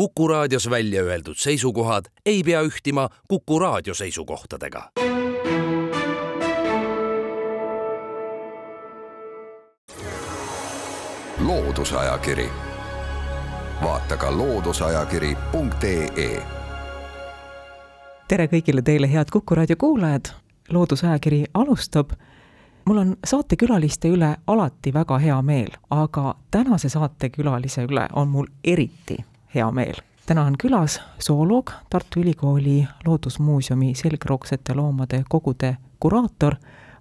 Kuku raadios välja öeldud seisukohad ei pea ühtima Kuku raadio seisukohtadega. loodusajakiri, vaata ka looduseajakiri.ee. tere kõigile teile, head Kuku raadio kuulajad. loodusajakiri alustab mul on saatekülaliste üle alati väga hea meel, aga tänase saatekülalise üle on mul eriti hea meel. täna on külas zooloog, Tartu Ülikooli Loodusmuuseumi selgroogsete loomade kogude kuraator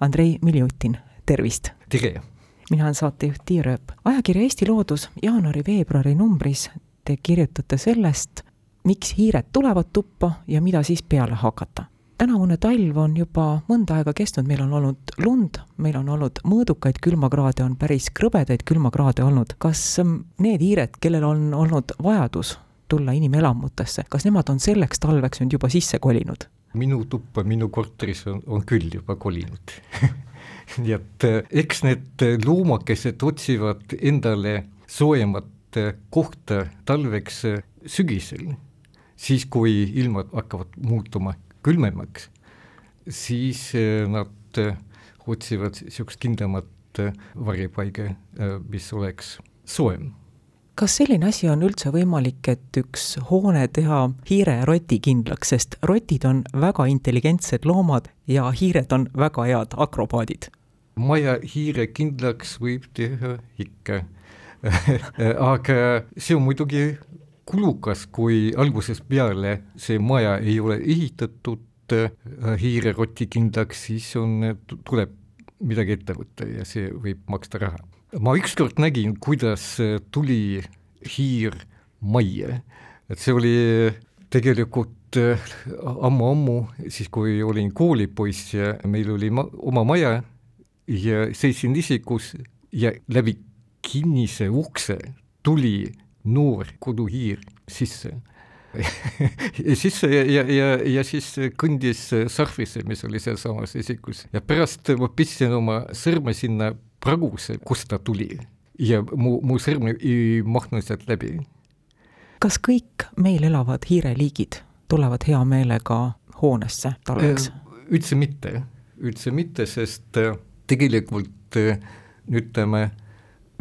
Andrei Miljutin, tervist! tere! mina olen saatejuht Tiia Rööp. ajakirja Eesti Loodus jaanuari-veebruari numbris te kirjutate sellest, miks hiired tulevad tuppa ja mida siis peale hakata tänavune talv on juba mõnda aega kestnud, meil on olnud lund, meil on olnud mõõdukaid külmakraade, on päris krõbedaid külmakraade olnud. kas ähm, need hiired, kellel on olnud vajadus tulla inimelamutesse, kas nemad on selleks talveks nüüd juba sisse kolinud? minu tuppa, minu korteris on, on küll juba kolinud nii et äh, eks need loomakesed otsivad endale soojemat äh, kohta talveks äh, sügisel, siis kui ilmad hakkavad muutuma külmemaks, siis eh, nad eh, otsivad niisugust kindlamat eh, varjupaiga, mis oleks soojem. Kas selline asi on üldse võimalik, et üks hoone teha hiire ja roti kindlaks, sest rotid on väga intelligentsed loomad ja hiired on väga head akrobaadid? maja hiire kindlaks võib teha ikka. Aga see on muidugi kulukas, kui algusest peale see maja ei ole ehitatud äh, hiireroti kindlaks, siis on, tuleb midagi ette võtta ja see võib maksta raha. ma ükskord nägin, kuidas tuli hiir majja, et see oli tegelikult äh, ammu-ammu, siis kui olin koolipoiss ja meil oli ma-, oma maja ja seisin isikus ja läbi kinnise ukse tuli noor koduhiir sisse ja, ja, ja, ja siis kõndis sarvisse, mis oli sealsamas isikus ja pärast ma pistsin oma sõrme sinna pragusse, kust ta tuli ja mu, mu sõrm ei mahtunud sealt läbi. kas kõik meil elavad hiireliigid tulevad hea meelega hoonesse talveks? Äh, üldse mitte, üldse mitte, sest äh, tegelikult äh, ütleme,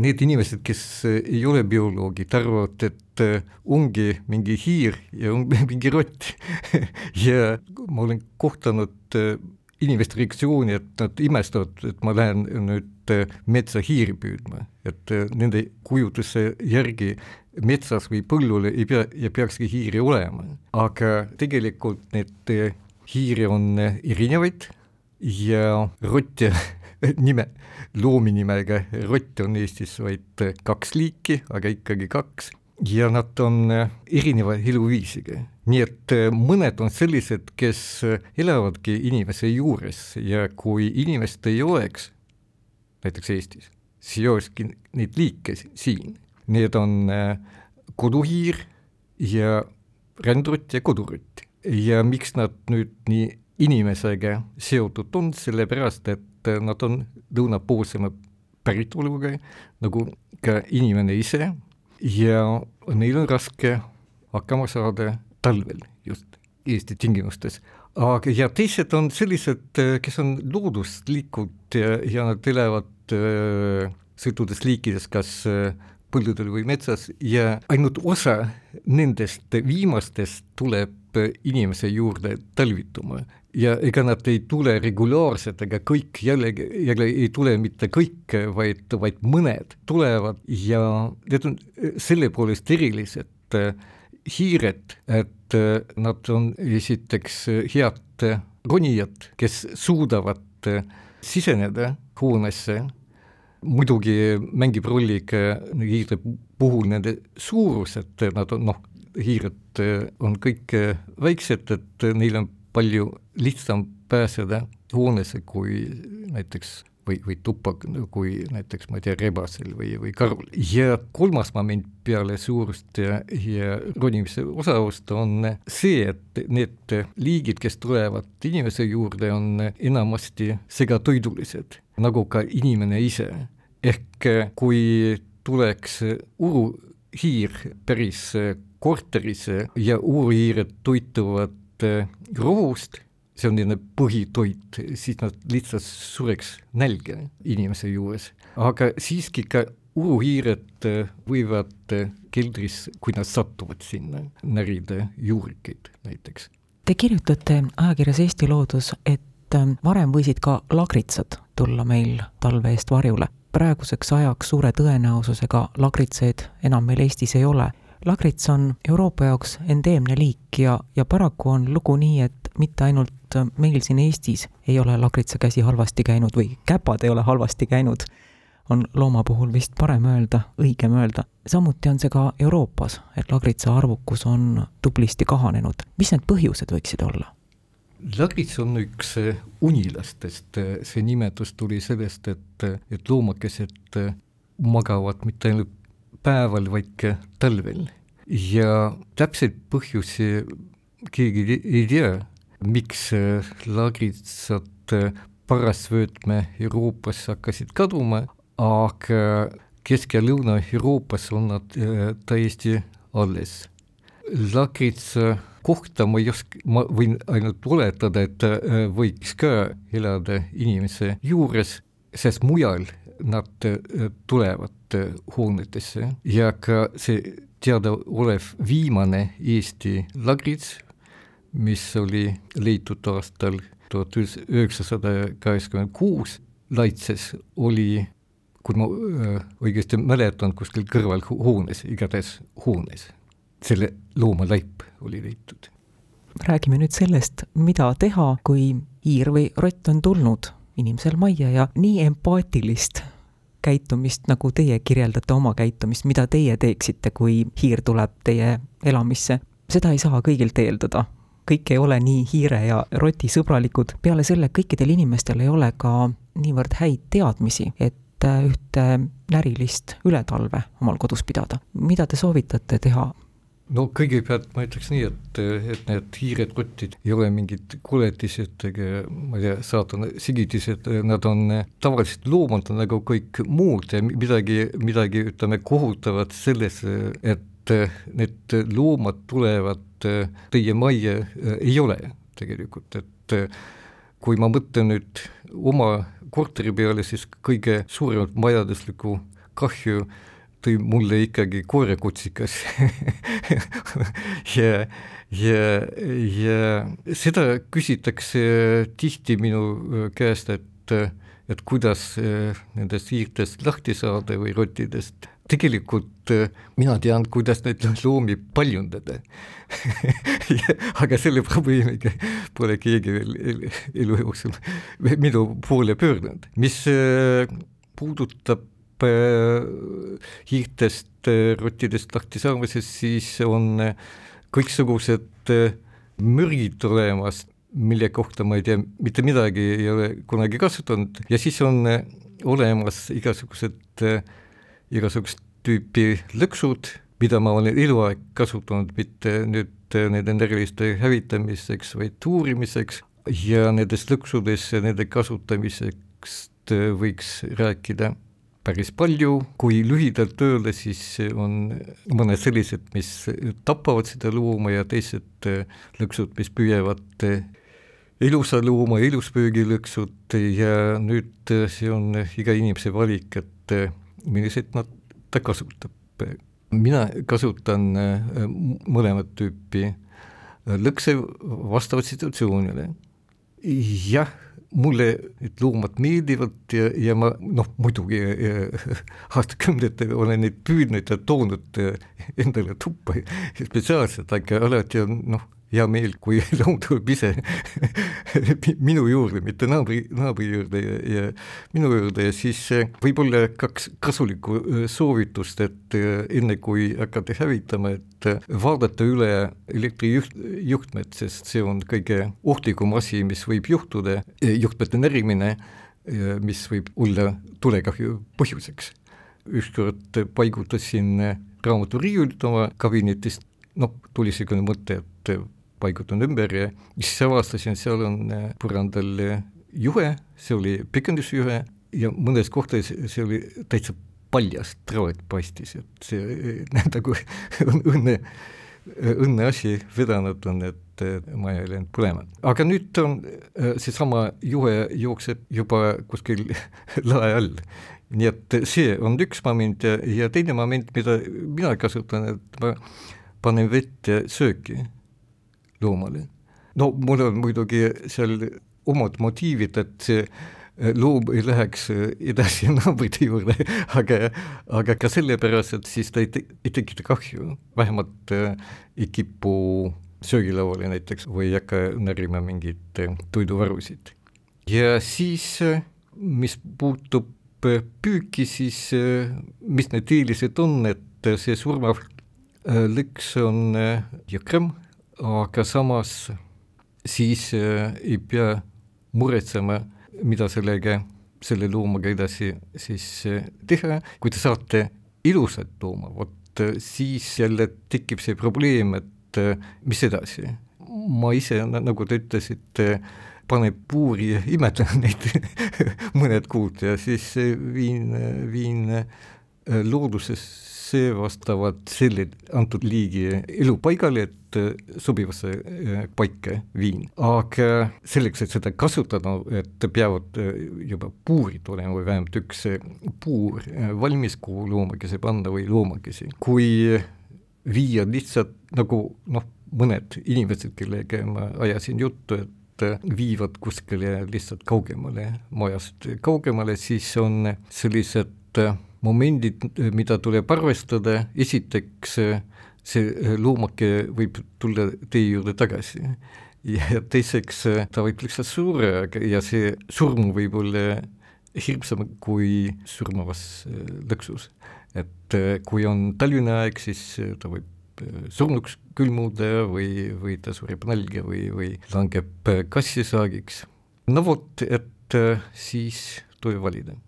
need inimesed, kes eh, ei ole bioloogid, arvavad, et eh, ongi mingi hiir ja on mingi rott. Ja ma olen kohtanud eh, inimeste reaktsiooni, et nad imestavad, et ma lähen nüüd metsa hiiri püüdma, et nende kujutuse järgi metsas või põllul ei pea, ja peakski hiiri olema, aga tegelikult need hiiri on erinevaid ja rotte nime, loominimega rott on Eestis vaid kaks liiki, aga ikkagi kaks, ja nad on erineva eluviisiga. nii et mõned on sellised, kes elavadki inimese juures ja kui inimest ei oleks, näiteks Eestis, siis ei olekski neid liike siin. Need on koduhiir ja rändrott ja kodurott. ja miks nad nüüd nii inimesega seotud on, sellepärast et et nad on lõunapoolsema päritoluga, nagu ka inimene ise, ja neil on raske hakkama saada talvel just Eesti tingimustes. aga, ja teised on sellised, kes on looduslikud ja, ja nad elavad äh, sõltudes liikidest, kas äh, põldudel või metsas ja ainult osa nendest viimastest tuleb inimese juurde talvituma ja ega nad ei tule regulaarselt, ega kõik jällegi, jälle ei tule mitte kõik, vaid, vaid mõned tulevad ja need on selle poolest erilised äh, hiired, et äh, nad on esiteks head ronijad, kes suudavad äh, siseneda hoonesse, muidugi mängib rolli ka hiirde puhul nende suurus, et nad on noh, hiired on kõik väiksed, et neil on palju lihtsam pääseda hoonesse kui näiteks või, või tuppa, kui näiteks ma ei tea, rebasel või, või karul. ja kolmas moment peale suurust ja, ja ronimise osavust on see, et need liigid, kes tulevad inimese juurde, on enamasti segatoidulised, nagu ka inimene ise. ehk kui tuleks uru hiir päris korteris ja uurihiired toituvad rohust, see on nende põhitoit, siis nad lihtsalt sureks nälga inimese juures. aga siiski ka uruhiired võivad keldris, kui nad satuvad sinna, närida juurikeid näiteks. Te kirjutate ajakirjas Eesti Loodus, et varem võisid ka lagritsad tulla meil talve eest varjule. praeguseks ajaks suure tõenäosusega lagritseid enam meil Eestis ei ole. lagrits on Euroopa jaoks endeemne liik ja, ja paraku on lugu nii, et mitte ainult meil siin Eestis ei ole lagritsa käsi halvasti käinud või käpad ei ole halvasti käinud, on looma puhul vist parem öelda, õigem öelda. samuti on see ka Euroopas, et lagritsa arvukus on tublisti kahanenud. mis need põhjused võiksid olla? Lagrits on üks unilastest, see nimetus tuli sellest, et, et loomakesed magavad mitte ainult päeval, vaid ka talvel. ja täpseid põhjusi keegi ei tea, miks lagritsad parasvöötme Euroopas hakkasid kaduma, aga Kesk- ja Lõuna-Euroopas on nad äh, täiesti alles. Lagritsa kohta ma ei oska, ma võin ainult oletada, et ta äh, võiks ka elada inimese juures, sest mujal nad äh, tulevad hoonetesse ja ka see teadaolev viimane Eesti lagrits, mis oli leitud aastal tuhat üheksasada kaheksakümmend kuus, Laitses oli kui ma õigesti mäletan, kuskil kõrval hoones, igatahes hoones. selle looma laip oli leitud. räägime nüüd sellest, mida teha, kui hiir või rott on tulnud inimesel majja ja nii empaatilist käitumist, nagu teie kirjeldate oma käitumist, mida teie teeksite, kui hiir tuleb teie elamisse, seda ei saa kõigilt eeldada. Kõik ei ole nii hiire ja roti sõbralikud, peale selle kõikidel inimestel ei ole ka niivõrd häid teadmisi, et et ühte närilist üle talve omal kodus pidada. mida te soovitate teha? no kõigepealt ma ütleks nii, et, et need hiired, kottid ei ole mingid koletised ega ma ei tea, saatana sigitised, nad on tavaliselt loomad nagu kõik muud ja midagi, midagi ütleme kohutavat selles, et need loomad tulevad teie majja, ei ole tegelikult, et kui ma mõtlen nüüd oma korteri peale, siis kõige suuremat majanduslikku kahju tõi mulle ikkagi koerakutsikas ja, ja, ja seda küsitakse tihti minu käest, et, et kuidas nendest hiirtest lahti saada või rottidest tegelikult äh, mina tean, kuidas neid loomi paljundada aga selle probleemiga pole keegi veel elu jooksul minu poole pöördunud. mis äh, puudutab äh, hiirtest, rottidest lahti saamisest, siis on kõiksugused mürgid olemas, mille kohta ma ei tea mitte midagi, ei ole kunagi kasutanud ja siis on olemas igasugused äh, igasugust tüüpi lõksud, mida ma olen eluaeg kasutanud, mitte nüüd nende näriliste hävitamiseks, vaid uurimiseks. Ja nendest lõksudest ja nende kasutamiseks võiks rääkida päris palju, kui lühidalt öelda, siis on mõned sellised, mis tapavad seda looma ja teised lõksud, mis püüavad ilusa looma, iluspöögilõksud ja nüüd see on iga inimese valik, et milliseid nad, ta kasutab. mina kasutan äh, mõlemat tüüpi äh, lõkse vastavalt situatsioonile. jah, mulle need loomad meeldivad ja, ja ma noh, muidugi äh, aastakümnetel olen neid püüdnud ja toonud endale tuppa spetsiaalselt, aga alati on noh, hea meel, kui loom tuleb ise minu juurde, mitte naabri, naabri juurde ja, ja minu juurde. Ja siis eh, võib-olla kaks kasulikku eh, soovitust, et eh, enne kui hakata hävitama, et vaadata üle elektrijuht, juhtmed, sest see on kõige ohtlikum asi, mis võib juhtuda, juhtmete närimine, mis võib olla tulekahju põhjuseks. ükskord paigutasin raamaturiiulit oma kabinetist, noh, tuli niisugune mõte, et paigutan ümber ja siis avastasin, seal on äh, põrandal äh, juhe, see oli pikendusjuhe ja mõnes kohtades see oli täitsa paljast traat paistis, et see nagu on õnne, õnne asi vedanud on, et maja ei läinud põlema. aga nüüd on seesama juhe jookseb juba kuskil lae all. nii et see on üks moment ja, ja teine moment, mida mina kasutan, et ma panen vette sööki loomale. no mul on muidugi seal omad motiivid, et see loom ei läheks edasi naabrite juurde, aga, aga ka sellepärast, et siis ta ei, te, ei tekita kahju, vähemalt äh, ei kipu söögilauale näiteks või ei hakka närima mingeid toiduvarusid. ja siis, mis puutub püüki, siis mis need eelised on, et see surmav lõks on jõhkram, aga samas siis ei pea muretsema mida sellega, selle loomaga edasi siis eh, teha, kui te saate ilusat looma, vot eh, siis jälle tekib see probleem, et eh, mis edasi. ma ise, nagu te ütlesite, panen puuri ja imetlen neid mõned kuud ja siis viin, viin looduses vastavad selle antud liigi elupaigale, et äh, sobivasse äh, paika viin. aga selleks, et seda kasutada, et peavad äh, juba puurid olema või vähemalt üks puur valmis, kuhu loomakese panna või loomakesi. kui viia lihtsalt nagu noh, mõned inimesed, kellega ma ajasin juttu, et viivad kuskile lihtsalt kaugemale, majast kaugemale, siis on sellised momendid, mida tuleb arvestada, esiteks see loomake võib tulla teie juurde tagasi ja teiseks ta võib lihtsalt surra ja see surm võib olla hirmsam kui surmavas lõksus. et kui on talvine aeg, siis ta võib surnuks külmuda või, või ta sureb nälga või, või langeb kassisaagiks. no vot, et siis tuleb valida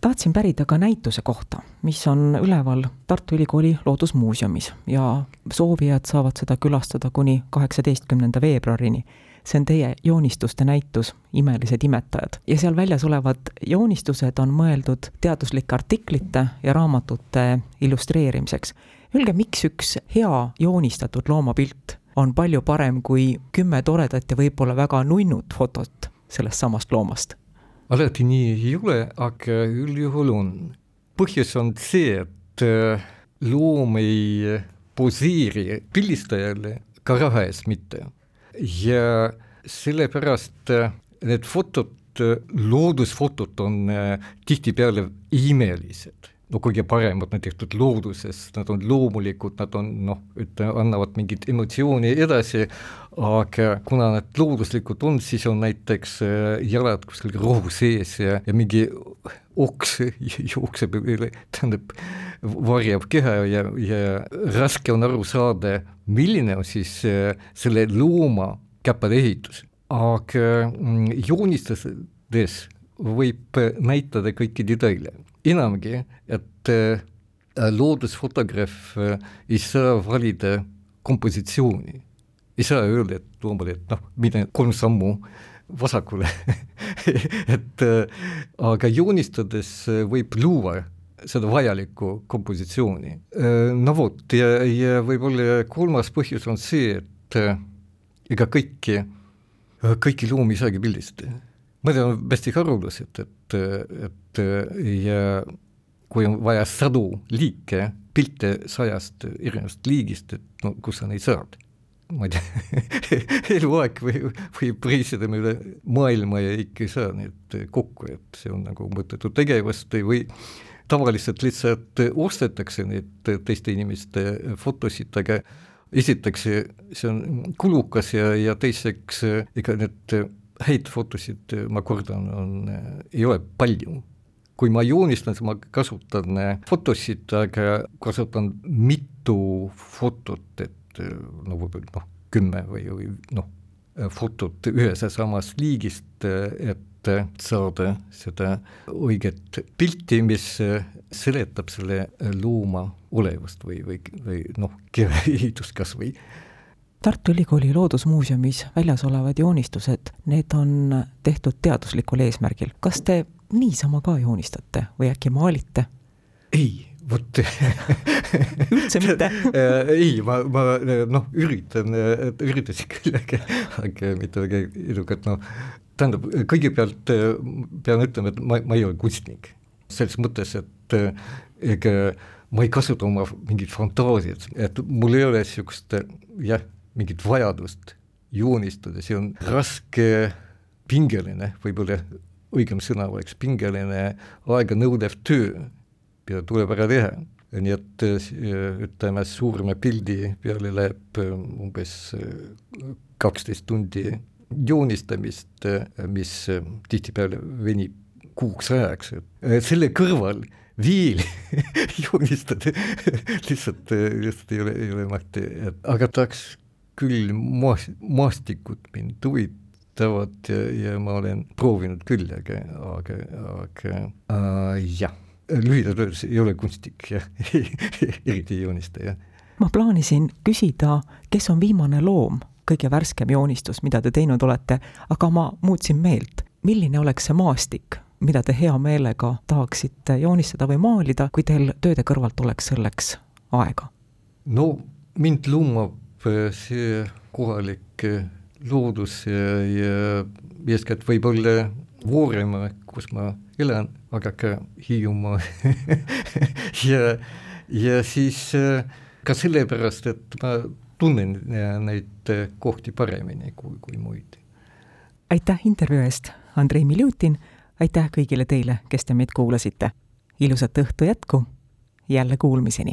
tahtsin pärida ka näituse kohta, mis on üleval Tartu Ülikooli Loodusmuuseumis ja soovijad saavad seda külastada kuni kaheksateistkümnenda veebruarini. see on teie joonistuste näitus Imelised imetajad ja seal väljas olevad joonistused on mõeldud teaduslike artiklite ja raamatute illustreerimiseks. Öelge, miks üks hea joonistatud loomapilt on palju parem kui kümme toredat ja võib-olla väga nunnut fotot sellest samast loomast? Alati nii ei ole, aga üldjuhul on. põhjus on see, et loom ei poseeri pildistajale ka raha eest mitte. ja sellepärast need fotod, loodusfotod on tihtipeale imelised no kõige paremad on tehtud looduses, nad on loomulikud, nad on noh, ütleme, annavad mingit emotsiooni edasi, aga kuna nad looduslikud on, siis on näiteks äh, jalad kuskil rohu sees ja, ja mingi oks jookseb üle, tähendab, varjab keha ja, ja raske on aru saada, milline on siis äh, selle looma käpade ehitus. aga mm, joonistades võib näitada kõiki detaile enamgi, et äh, loodusfotograaf äh, ei saa valida kompositsiooni. ei saa öelda, et loomale, et noh, mine kolm sammu vasakule et äh, aga joonistades võib luua seda vajalikku kompositsiooni. no vot, ja, ja võib-olla kolmas põhjus on see, et ega kõiki, kõiki loomi ei saagi pildistada mõned on hästi haruldased, et, et ja kui on vaja sadu liike, pilte sajast erinevast liigist, et no kus sa neid saad? ma ei tea eluaeg või, võib reisida mööda maailma ja ikka ei saa neid kokku, et see on nagu mõttetu tegevus või tavaliselt lihtsalt ostetakse neid teiste inimeste fotosid, aga esiteks see on kulukas ja, ja teiseks ega need häid fotosid, ma kordan, on, ei ole palju. kui ma joonistan, siis ma kasutan fotosid, aga kasutan mitu fotot, et no võib-olla noh, kümme või, või noh, fotot ühes ja samas liigist, et saada seda õiget pilti, mis seletab selle looma olevust või, või, või noh, kehaehitust kas või Tartu Ülikooli Loodusmuuseumis väljas olevad joonistused, need on tehtud teaduslikul eesmärgil. kas te niisama ka joonistate või äkki maalite? ei, vot üldse mitte ei, ma, ma noh, üritan, üritasin küll, aga, aga mitte väga edukalt, noh, tähendab, kõigepealt pean ütlema, et ma, ma ei ole kunstnik. selles mõttes, et ega ma ei kasuta oma mingit fantaasiat, et mul ei ole niisugust jah, mingit vajadust joonistada, see on raske, pingeline, võib-olla õigem sõna oleks pingeline, aeganõudev töö, mida tuleb ära teha. nii et ütleme, suurema pildi peale läheb umbes kaksteist tundi joonistamist, mis tihtipeale venib kuuks ajaks, selle kõrval viili joonistada lihtsalt, lihtsalt ei ole, ei ole mahti, et aga tahaks küll maas-, maastikud mind huvitavad ja, ja ma olen proovinud küll, aga, aga, aga äh, jah, lühidalt öeldes ei ole kunstnik jah eriti ei joonista, jah. ma plaanisin küsida, kes on viimane loom, kõige värskem joonistus, mida te teinud olete, aga ma muutsin meelt. milline oleks see maastik, mida te hea meelega tahaksite joonistada või maalida, kui teil tööde kõrvalt oleks selleks aega? no mind lumab see kohalik loodus ja, ja eeskätt võib-olla Vooremaa, kus ma elan, aga ka Hiiumaa ja, ja siis ka sellepärast, et ma tunnen neid kohti paremini kui, kui muid. aitäh intervjuu eest, Andrei Miljutin aitäh kõigile teile, kes te meid kuulasite. ilusat õhtu jätku, jälle kuulmiseni.